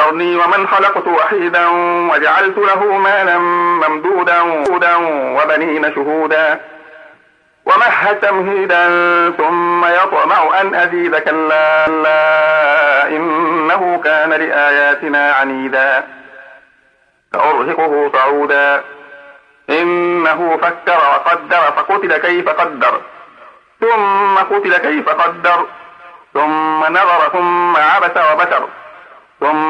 ذرني ومن خلقت وحيدا وجعلت له مالا ممدودا وبنين شهودا ومهد تمهيدا ثم يطمع أن أزيد كلا لا إنه كان لآياتنا عنيدا سأرهقه صعودا إنه فكر وقدر فقتل كيف قدر ثم قتل كيف قدر ثم نظر ثم عبس وبشر ثم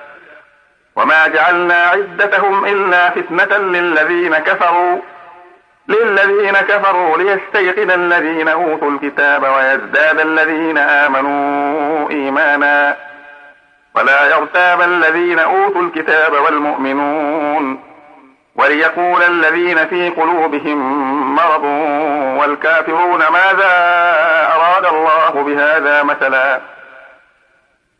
وما جعلنا عدتهم إلا فتنة للذين كفروا للذين كفروا ليستيقن الذين أوتوا الكتاب ويزداد الذين آمنوا إيمانا ولا يرتاب الذين أوتوا الكتاب والمؤمنون وليقول الذين في قلوبهم مرض والكافرون ماذا أراد الله بهذا مثلا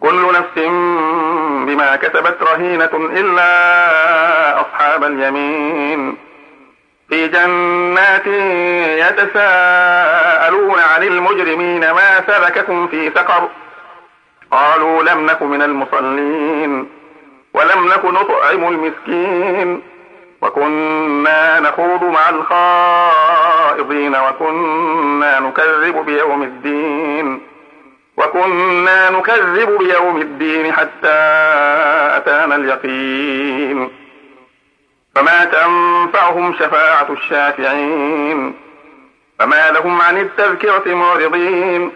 كل نفس بما كسبت رهينة إلا أصحاب اليمين. في جنات يتساءلون عن المجرمين ما سلككم في سقر. قالوا لم نك من المصلين ولم نك نطعم المسكين. وكنا نخوض مع الخائضين وكنا نكذب بيوم الدين. وكنا نكذب بيوم الدين حتى أتانا اليقين. فما تنفعهم شفاعة الشافعين. فما لهم عن التذكرة معرضين.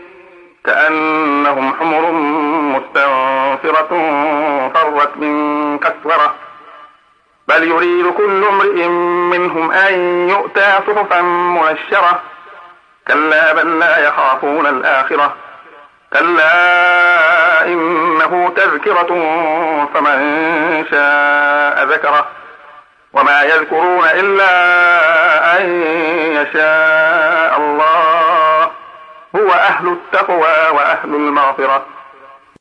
كأنهم حمر مستنفرة فرت من كسورة بل يريد كل امرئ منهم أن يؤتى صحفا منشرة كلا بل لا يخافون الآخرة. كلا إنه تذكرة فمن شاء ذكره وما يذكرون إلا أن يشاء الله. هو أهل التقوى وأهل المغفرة.